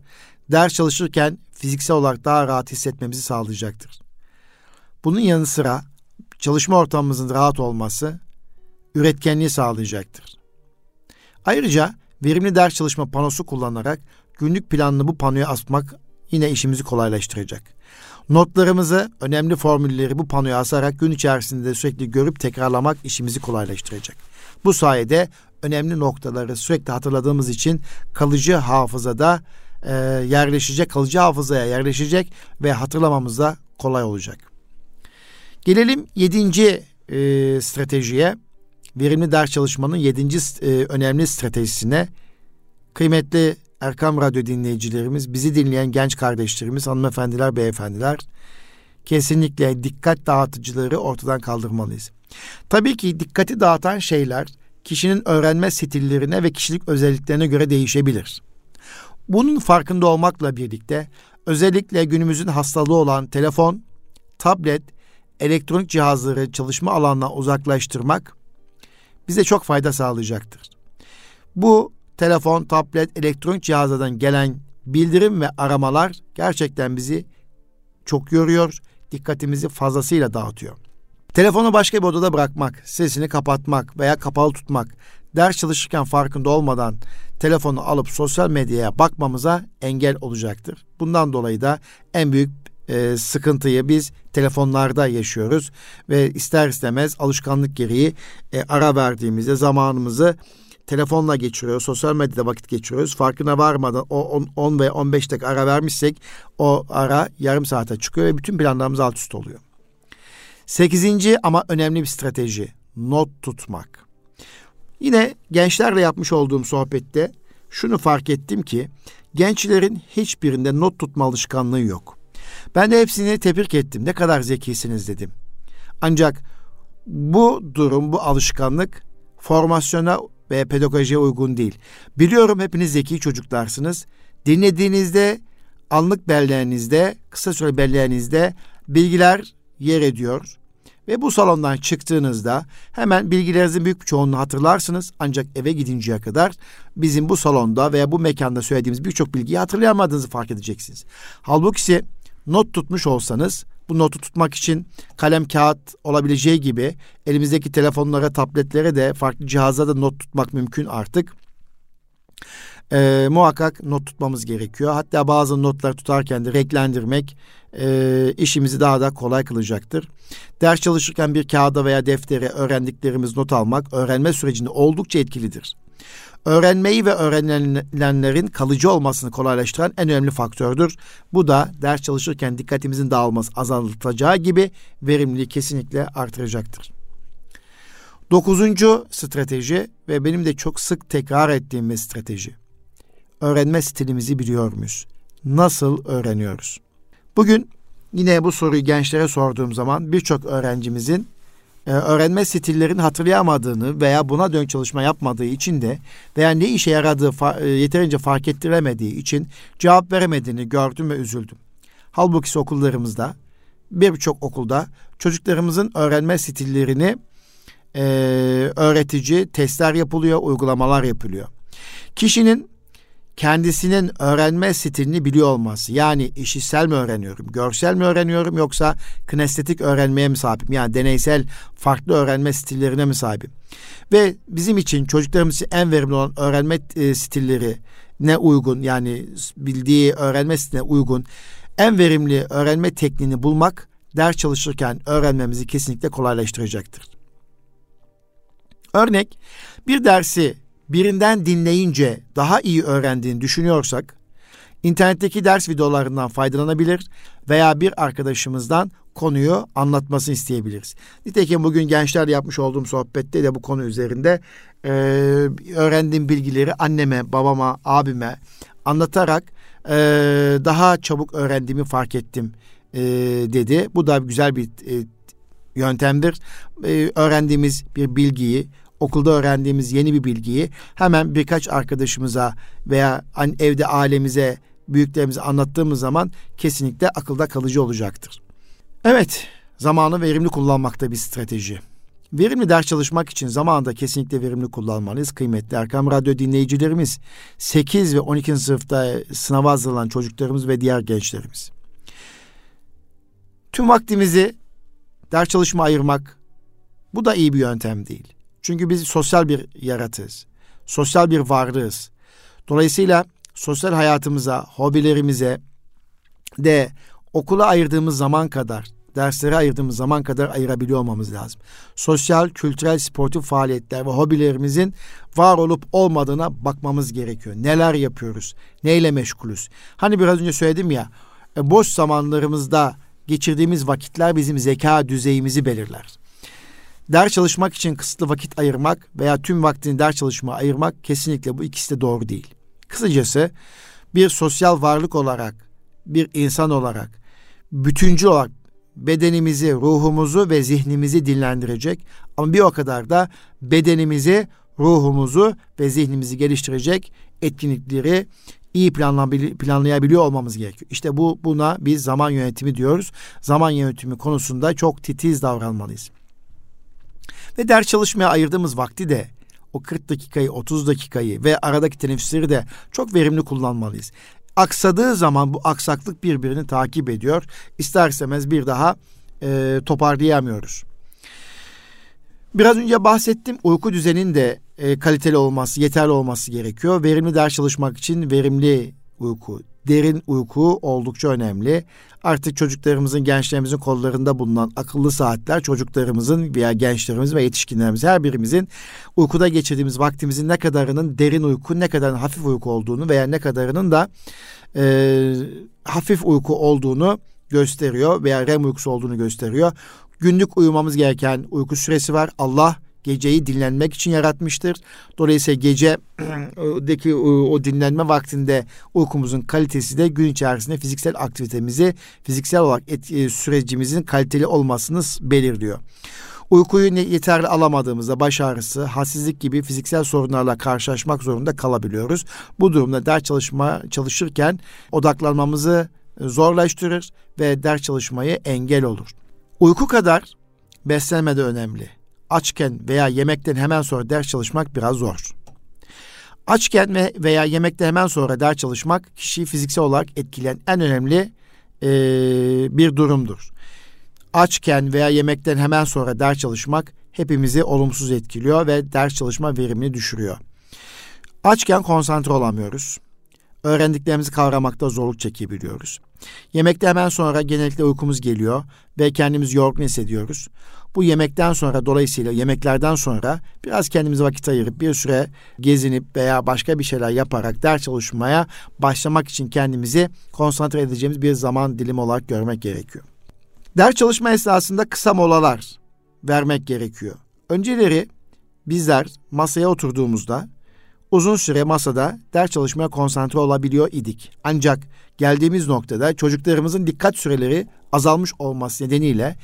ders çalışırken fiziksel olarak daha rahat hissetmemizi sağlayacaktır. Bunun yanı sıra çalışma ortamımızın rahat olması üretkenliği sağlayacaktır. Ayrıca verimli ders çalışma panosu kullanarak günlük planını bu panoya asmak yine işimizi kolaylaştıracak. Notlarımızı, önemli formülleri bu panoya asarak gün içerisinde sürekli görüp tekrarlamak işimizi kolaylaştıracak. Bu sayede önemli noktaları sürekli hatırladığımız için kalıcı hafızada e, yerleşecek, kalıcı hafızaya yerleşecek ve hatırlamamız da kolay olacak. Gelelim yedinci e, stratejiye. Verimli ders çalışmanın yedinci e, önemli stratejisine. Kıymetli Erkam Radyo dinleyicilerimiz, bizi dinleyen genç kardeşlerimiz, hanımefendiler, beyefendiler kesinlikle dikkat dağıtıcıları ortadan kaldırmalıyız. Tabii ki dikkati dağıtan şeyler kişinin öğrenme stillerine ve kişilik özelliklerine göre değişebilir. Bunun farkında olmakla birlikte özellikle günümüzün hastalığı olan telefon, tablet, elektronik cihazları çalışma alanına uzaklaştırmak bize çok fayda sağlayacaktır. Bu telefon, tablet, elektronik cihazlardan gelen bildirim ve aramalar gerçekten bizi çok yoruyor, dikkatimizi fazlasıyla dağıtıyor. Telefonu başka bir odada bırakmak, sesini kapatmak veya kapalı tutmak, ders çalışırken farkında olmadan telefonu alıp sosyal medyaya bakmamıza engel olacaktır. Bundan dolayı da en büyük e, sıkıntıyı biz telefonlarda yaşıyoruz ve ister istemez alışkanlık gereği e, ara verdiğimizde zamanımızı telefonla geçiriyoruz, sosyal medyada vakit geçiriyoruz. Farkına varmadan o 10, 10 ve 15 dakika ara vermişsek o ara yarım saate çıkıyor ve bütün planlarımız alt üst oluyor. Sekizinci ama önemli bir strateji not tutmak. Yine gençlerle yapmış olduğum sohbette şunu fark ettim ki gençlerin hiçbirinde not tutma alışkanlığı yok. Ben de hepsini tebrik ettim. Ne kadar zekisiniz dedim. Ancak bu durum, bu alışkanlık formasyona ve pedagojiye uygun değil. Biliyorum hepiniz zeki çocuklarsınız. Dinlediğinizde anlık bellerinizde, kısa süre bellerinizde bilgiler yer ediyor. Ve bu salondan çıktığınızda hemen bilgilerinizin büyük bir çoğunluğunu hatırlarsınız. Ancak eve gidinceye kadar bizim bu salonda veya bu mekanda söylediğimiz birçok bilgiyi hatırlayamadığınızı fark edeceksiniz. Halbuki not tutmuş olsanız bu notu tutmak için kalem kağıt olabileceği gibi elimizdeki telefonlara, tabletlere de farklı cihazlarda not tutmak mümkün artık. Ee, muhakkak not tutmamız gerekiyor. Hatta bazı notlar tutarken de renklendirmek e, işimizi daha da kolay kılacaktır. Ders çalışırken bir kağıda veya deftere öğrendiklerimiz not almak öğrenme sürecinde oldukça etkilidir öğrenmeyi ve öğrenilenlerin kalıcı olmasını kolaylaştıran en önemli faktördür. Bu da ders çalışırken dikkatimizin dağılması azaltacağı gibi verimliliği kesinlikle artıracaktır. Dokuzuncu strateji ve benim de çok sık tekrar ettiğim bir strateji. Öğrenme stilimizi biliyor muyuz? Nasıl öğreniyoruz? Bugün yine bu soruyu gençlere sorduğum zaman birçok öğrencimizin e, öğrenme stillerini hatırlayamadığını veya buna dön çalışma yapmadığı için de veya ne işe yaradığı fa- e, yeterince fark ettiremediği için cevap veremediğini gördüm ve üzüldüm. Halbuki okullarımızda birçok okulda çocuklarımızın öğrenme stillerini e, öğretici testler yapılıyor, uygulamalar yapılıyor. Kişinin kendisinin öğrenme stilini biliyor olması. Yani işitsel mi öğreniyorum, görsel mi öğreniyorum yoksa kinestetik öğrenmeye mi sahibim? Yani deneysel farklı öğrenme stillerine mi sahibim? Ve bizim için çocuklarımız için en verimli olan öğrenme e, stilleri ne uygun yani bildiği öğrenme stiline uygun en verimli öğrenme tekniğini bulmak ders çalışırken öğrenmemizi kesinlikle kolaylaştıracaktır. Örnek bir dersi birinden dinleyince daha iyi öğrendiğini düşünüyorsak internetteki ders videolarından faydalanabilir veya bir arkadaşımızdan konuyu anlatmasını isteyebiliriz. Nitekim bugün gençler yapmış olduğum sohbette de bu konu üzerinde e, öğrendiğim bilgileri anneme, babama, abime anlatarak e, daha çabuk öğrendiğimi fark ettim e, dedi. Bu da güzel bir e, yöntemdir. E, öğrendiğimiz bir bilgiyi okulda öğrendiğimiz yeni bir bilgiyi hemen birkaç arkadaşımıza veya evde ailemize, büyüklerimize anlattığımız zaman kesinlikle akılda kalıcı olacaktır. Evet, zamanı verimli kullanmakta bir strateji. Verimli ders çalışmak için zamanında kesinlikle verimli kullanmalıyız. Kıymetli Erkam Radyo dinleyicilerimiz, 8 ve 12. sınıfta sınava hazırlanan çocuklarımız ve diğer gençlerimiz. Tüm vaktimizi ders çalışma ayırmak bu da iyi bir yöntem değil. Çünkü biz sosyal bir yaratığız. Sosyal bir varlığız. Dolayısıyla sosyal hayatımıza, hobilerimize de okula ayırdığımız zaman kadar, derslere ayırdığımız zaman kadar ayırabiliyor olmamız lazım. Sosyal, kültürel, sportif faaliyetler ve hobilerimizin var olup olmadığına bakmamız gerekiyor. Neler yapıyoruz? Neyle meşgulüz? Hani biraz önce söyledim ya, e, boş zamanlarımızda geçirdiğimiz vakitler bizim zeka düzeyimizi belirler. Ders çalışmak için kısıtlı vakit ayırmak veya tüm vaktini ders çalışmaya ayırmak kesinlikle bu ikisi de doğru değil. Kısacası bir sosyal varlık olarak, bir insan olarak, bütüncül olarak bedenimizi, ruhumuzu ve zihnimizi dinlendirecek ama bir o kadar da bedenimizi, ruhumuzu ve zihnimizi geliştirecek etkinlikleri iyi planlayabiliyor olmamız gerekiyor. İşte bu buna biz zaman yönetimi diyoruz. Zaman yönetimi konusunda çok titiz davranmalıyız. Ve ders çalışmaya ayırdığımız vakti de o 40 dakikayı, 30 dakikayı ve aradaki teneffüsleri de çok verimli kullanmalıyız. Aksadığı zaman bu aksaklık birbirini takip ediyor. İster bir daha e, toparlayamıyoruz. Biraz önce bahsettim uyku düzeninin de e, kaliteli olması, yeterli olması gerekiyor. Verimli ders çalışmak için verimli uyku, derin uyku oldukça önemli. Artık çocuklarımızın, gençlerimizin kollarında bulunan akıllı saatler çocuklarımızın veya gençlerimiz ve yetişkinlerimiz her birimizin uykuda geçirdiğimiz vaktimizin ne kadarının derin uyku, ne kadarının hafif uyku olduğunu veya ne kadarının da e, hafif uyku olduğunu gösteriyor veya REM uykusu olduğunu gösteriyor. Günlük uyumamız gereken uyku süresi var. Allah geceyi dinlenmek için yaratmıştır. Dolayısıyla gecedeki o dinlenme vaktinde uykumuzun kalitesi de gün içerisinde fiziksel aktivitemizi, fiziksel olarak et, e, sürecimizin kaliteli olmasını belirliyor. Uykuyu yeterli alamadığımızda baş ağrısı, halsizlik gibi fiziksel sorunlarla karşılaşmak zorunda kalabiliyoruz. Bu durumda ders çalışma çalışırken odaklanmamızı zorlaştırır ve ders çalışmayı engel olur. Uyku kadar beslenme de önemli açken veya yemekten hemen sonra ders çalışmak biraz zor. Açken ve veya yemekten hemen sonra ders çalışmak kişiyi fiziksel olarak etkileyen en önemli e, bir durumdur. Açken veya yemekten hemen sonra ders çalışmak hepimizi olumsuz etkiliyor ve ders çalışma verimini düşürüyor. Açken konsantre olamıyoruz. Öğrendiklerimizi kavramakta zorluk çekebiliyoruz. Yemekte hemen sonra genellikle uykumuz geliyor ve kendimizi yorgun hissediyoruz. Bu yemekten sonra dolayısıyla yemeklerden sonra biraz kendimize vakit ayırıp bir süre gezinip veya başka bir şeyler yaparak ders çalışmaya başlamak için kendimizi konsantre edeceğimiz bir zaman dilimi olarak görmek gerekiyor. Ders çalışma esnasında kısa molalar vermek gerekiyor. Önceleri bizler masaya oturduğumuzda uzun süre masada ders çalışmaya konsantre olabiliyor idik. Ancak geldiğimiz noktada çocuklarımızın dikkat süreleri azalmış olması nedeniyle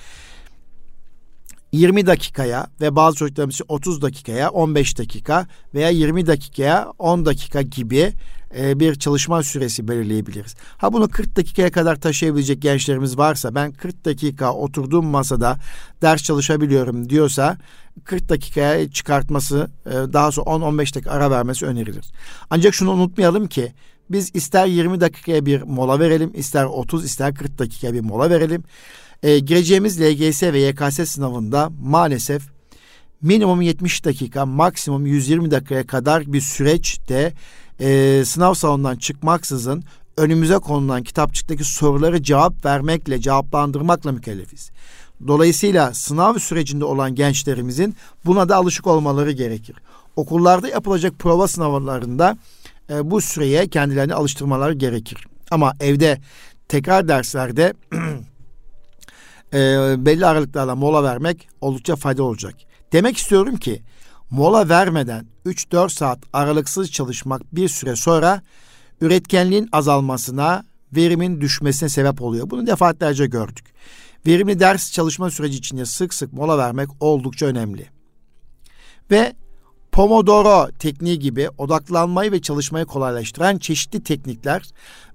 20 dakikaya ve bazı çocuklarımız için 30 dakikaya 15 dakika veya 20 dakikaya 10 dakika gibi e, bir çalışma süresi belirleyebiliriz. Ha bunu 40 dakikaya kadar taşıyabilecek gençlerimiz varsa ben 40 dakika oturduğum masada ders çalışabiliyorum diyorsa 40 dakikaya çıkartması e, daha sonra 10-15 dakika ara vermesi önerilir. Ancak şunu unutmayalım ki biz ister 20 dakikaya bir mola verelim, ister 30, ister 40 dakikaya bir mola verelim. E, gireceğimiz LGS ve YKS sınavında maalesef minimum 70 dakika, maksimum 120 dakikaya kadar bir süreçte e, sınav salonundan çıkmaksızın önümüze konulan kitapçıktaki soruları cevap vermekle, cevaplandırmakla mükellefiz. Dolayısıyla sınav sürecinde olan gençlerimizin buna da alışık olmaları gerekir. Okullarda yapılacak prova sınavlarında e, bu süreye kendilerini alıştırmaları gerekir. Ama evde tekrar derslerde e, belli aralıklarla mola vermek oldukça faydalı olacak. Demek istiyorum ki mola vermeden 3-4 saat aralıksız çalışmak bir süre sonra üretkenliğin azalmasına, verimin düşmesine sebep oluyor. Bunu defaatlerce gördük. Verimli ders çalışma süreci içinde sık sık mola vermek oldukça önemli. Ve Pomodoro tekniği gibi odaklanmayı ve çalışmayı kolaylaştıran çeşitli teknikler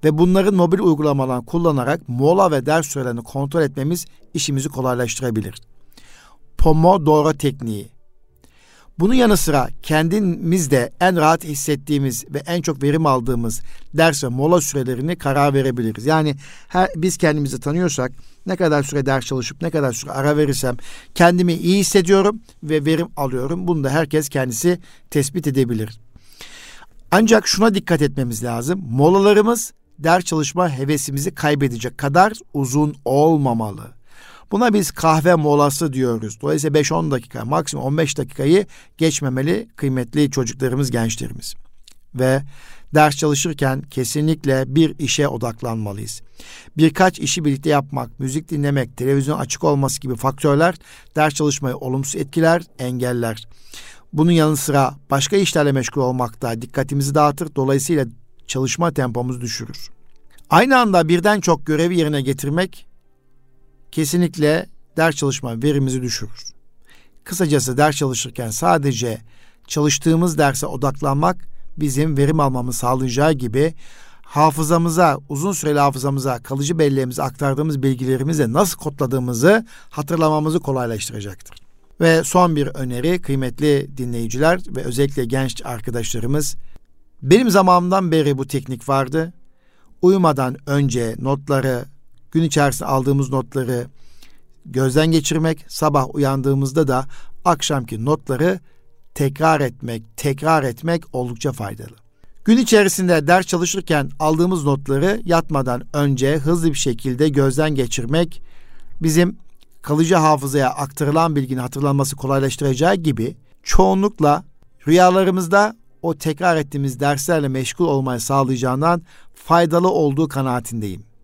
ve bunların mobil uygulamalarını kullanarak mola ve ders sürelerini kontrol etmemiz işimizi kolaylaştırabilir. Pomodoro tekniği. Bunun yanı sıra kendimizde en rahat hissettiğimiz ve en çok verim aldığımız ders ve mola sürelerini karar verebiliriz. Yani her, biz kendimizi tanıyorsak ne kadar süre ders çalışıp ne kadar süre ara verirsem kendimi iyi hissediyorum ve verim alıyorum. Bunu da herkes kendisi tespit edebilir. Ancak şuna dikkat etmemiz lazım. Molalarımız ders çalışma hevesimizi kaybedecek kadar uzun olmamalı. Buna biz kahve molası diyoruz. Dolayısıyla 5-10 dakika, maksimum 15 dakikayı geçmemeli kıymetli çocuklarımız, gençlerimiz. Ve ders çalışırken kesinlikle bir işe odaklanmalıyız. Birkaç işi birlikte yapmak, müzik dinlemek, televizyon açık olması gibi faktörler ders çalışmayı olumsuz etkiler, engeller. Bunun yanı sıra başka işlerle meşgul olmak da dikkatimizi dağıtır. Dolayısıyla çalışma tempomuz düşürür. Aynı anda birden çok görevi yerine getirmek kesinlikle ders çalışma verimizi düşürür. Kısacası ders çalışırken sadece çalıştığımız derse odaklanmak bizim verim almamızı sağlayacağı gibi hafızamıza, uzun süreli hafızamıza, kalıcı belleğimize aktardığımız bilgilerimizle nasıl kodladığımızı hatırlamamızı kolaylaştıracaktır. Ve son bir öneri kıymetli dinleyiciler ve özellikle genç arkadaşlarımız. Benim zamanımdan beri bu teknik vardı. Uyumadan önce notları, gün içerisinde aldığımız notları gözden geçirmek, sabah uyandığımızda da akşamki notları tekrar etmek, tekrar etmek oldukça faydalı. Gün içerisinde ders çalışırken aldığımız notları yatmadan önce hızlı bir şekilde gözden geçirmek bizim kalıcı hafızaya aktarılan bilginin hatırlanması kolaylaştıracağı gibi çoğunlukla rüyalarımızda o tekrar ettiğimiz derslerle meşgul olmayı sağlayacağından faydalı olduğu kanaatindeyim.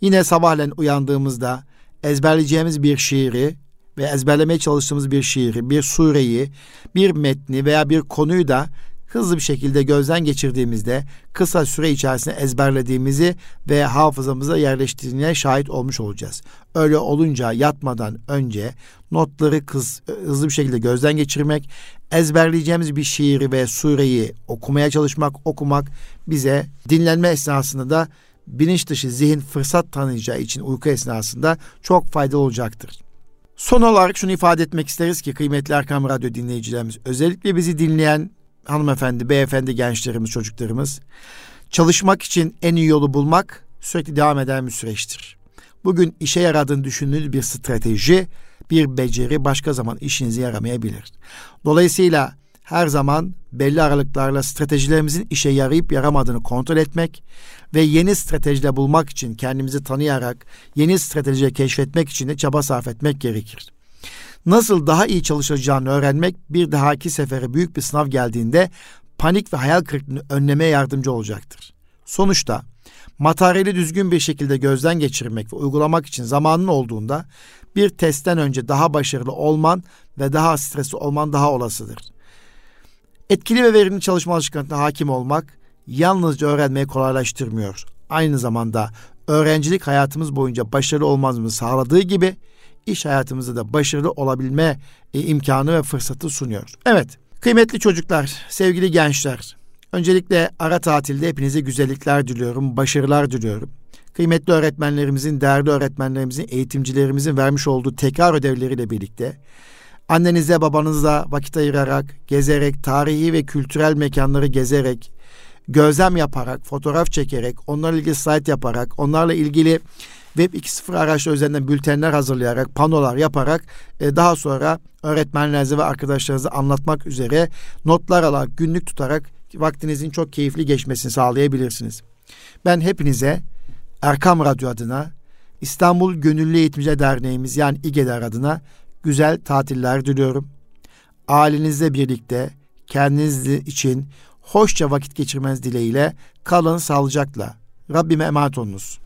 Yine sabahleyin uyandığımızda ezberleyeceğimiz bir şiiri ve ezberlemeye çalıştığımız bir şiiri, bir sureyi, bir metni veya bir konuyu da hızlı bir şekilde gözden geçirdiğimizde kısa süre içerisinde ezberlediğimizi ve hafızamıza yerleştirdiğine şahit olmuş olacağız. Öyle olunca yatmadan önce notları kız, hızlı bir şekilde gözden geçirmek, ezberleyeceğimiz bir şiiri ve sureyi okumaya çalışmak, okumak bize dinlenme esnasında da bilinç dışı zihin fırsat tanıyacağı için uyku esnasında çok faydalı olacaktır. Son olarak şunu ifade etmek isteriz ki kıymetli Erkam Radyo dinleyicilerimiz özellikle bizi dinleyen hanımefendi, beyefendi gençlerimiz, çocuklarımız çalışmak için en iyi yolu bulmak sürekli devam eden bir süreçtir. Bugün işe yaradığını düşündüğünüz bir strateji, bir beceri başka zaman işinize yaramayabilir. Dolayısıyla her zaman belli aralıklarla stratejilerimizin işe yarayıp yaramadığını kontrol etmek ve yeni stratejiler bulmak için kendimizi tanıyarak yeni stratejileri keşfetmek için de çaba sarf etmek gerekir. Nasıl daha iyi çalışacağını öğrenmek bir dahaki sefere büyük bir sınav geldiğinde panik ve hayal kırıklığını önlemeye yardımcı olacaktır. Sonuçta materyali düzgün bir şekilde gözden geçirmek ve uygulamak için zamanın olduğunda bir testten önce daha başarılı olman ve daha stresli olman daha olasıdır. Etkili ve verimli çalışma alışkanlığına hakim olmak yalnızca öğrenmeyi kolaylaştırmıyor. Aynı zamanda öğrencilik hayatımız boyunca başarılı olmamızı sağladığı gibi iş hayatımızda da başarılı olabilme e, imkanı ve fırsatı sunuyor. Evet, kıymetli çocuklar, sevgili gençler, Öncelikle ara tatilde hepinize güzellikler diliyorum, başarılar diliyorum. Kıymetli öğretmenlerimizin, değerli öğretmenlerimizin, eğitimcilerimizin vermiş olduğu tekrar ödevleriyle birlikte annenize babanızla vakit ayırarak, gezerek, tarihi ve kültürel mekanları gezerek, gözlem yaparak, fotoğraf çekerek, onlarla ilgili slide yaparak, onlarla ilgili Web 2.0 araçları üzerinden bültenler hazırlayarak, panolar yaparak e, daha sonra öğretmenlerinize ve arkadaşlarınıza anlatmak üzere notlar alarak, günlük tutarak vaktinizin çok keyifli geçmesini sağlayabilirsiniz. Ben hepinize Erkam Radyo adına, İstanbul Gönüllü Eğitimci Derneğimiz yani İGEDER adına güzel tatiller diliyorum. Ailenizle birlikte kendiniz için hoşça vakit geçirmeniz dileğiyle kalın sağlıcakla. Rabbime emanet olunuz.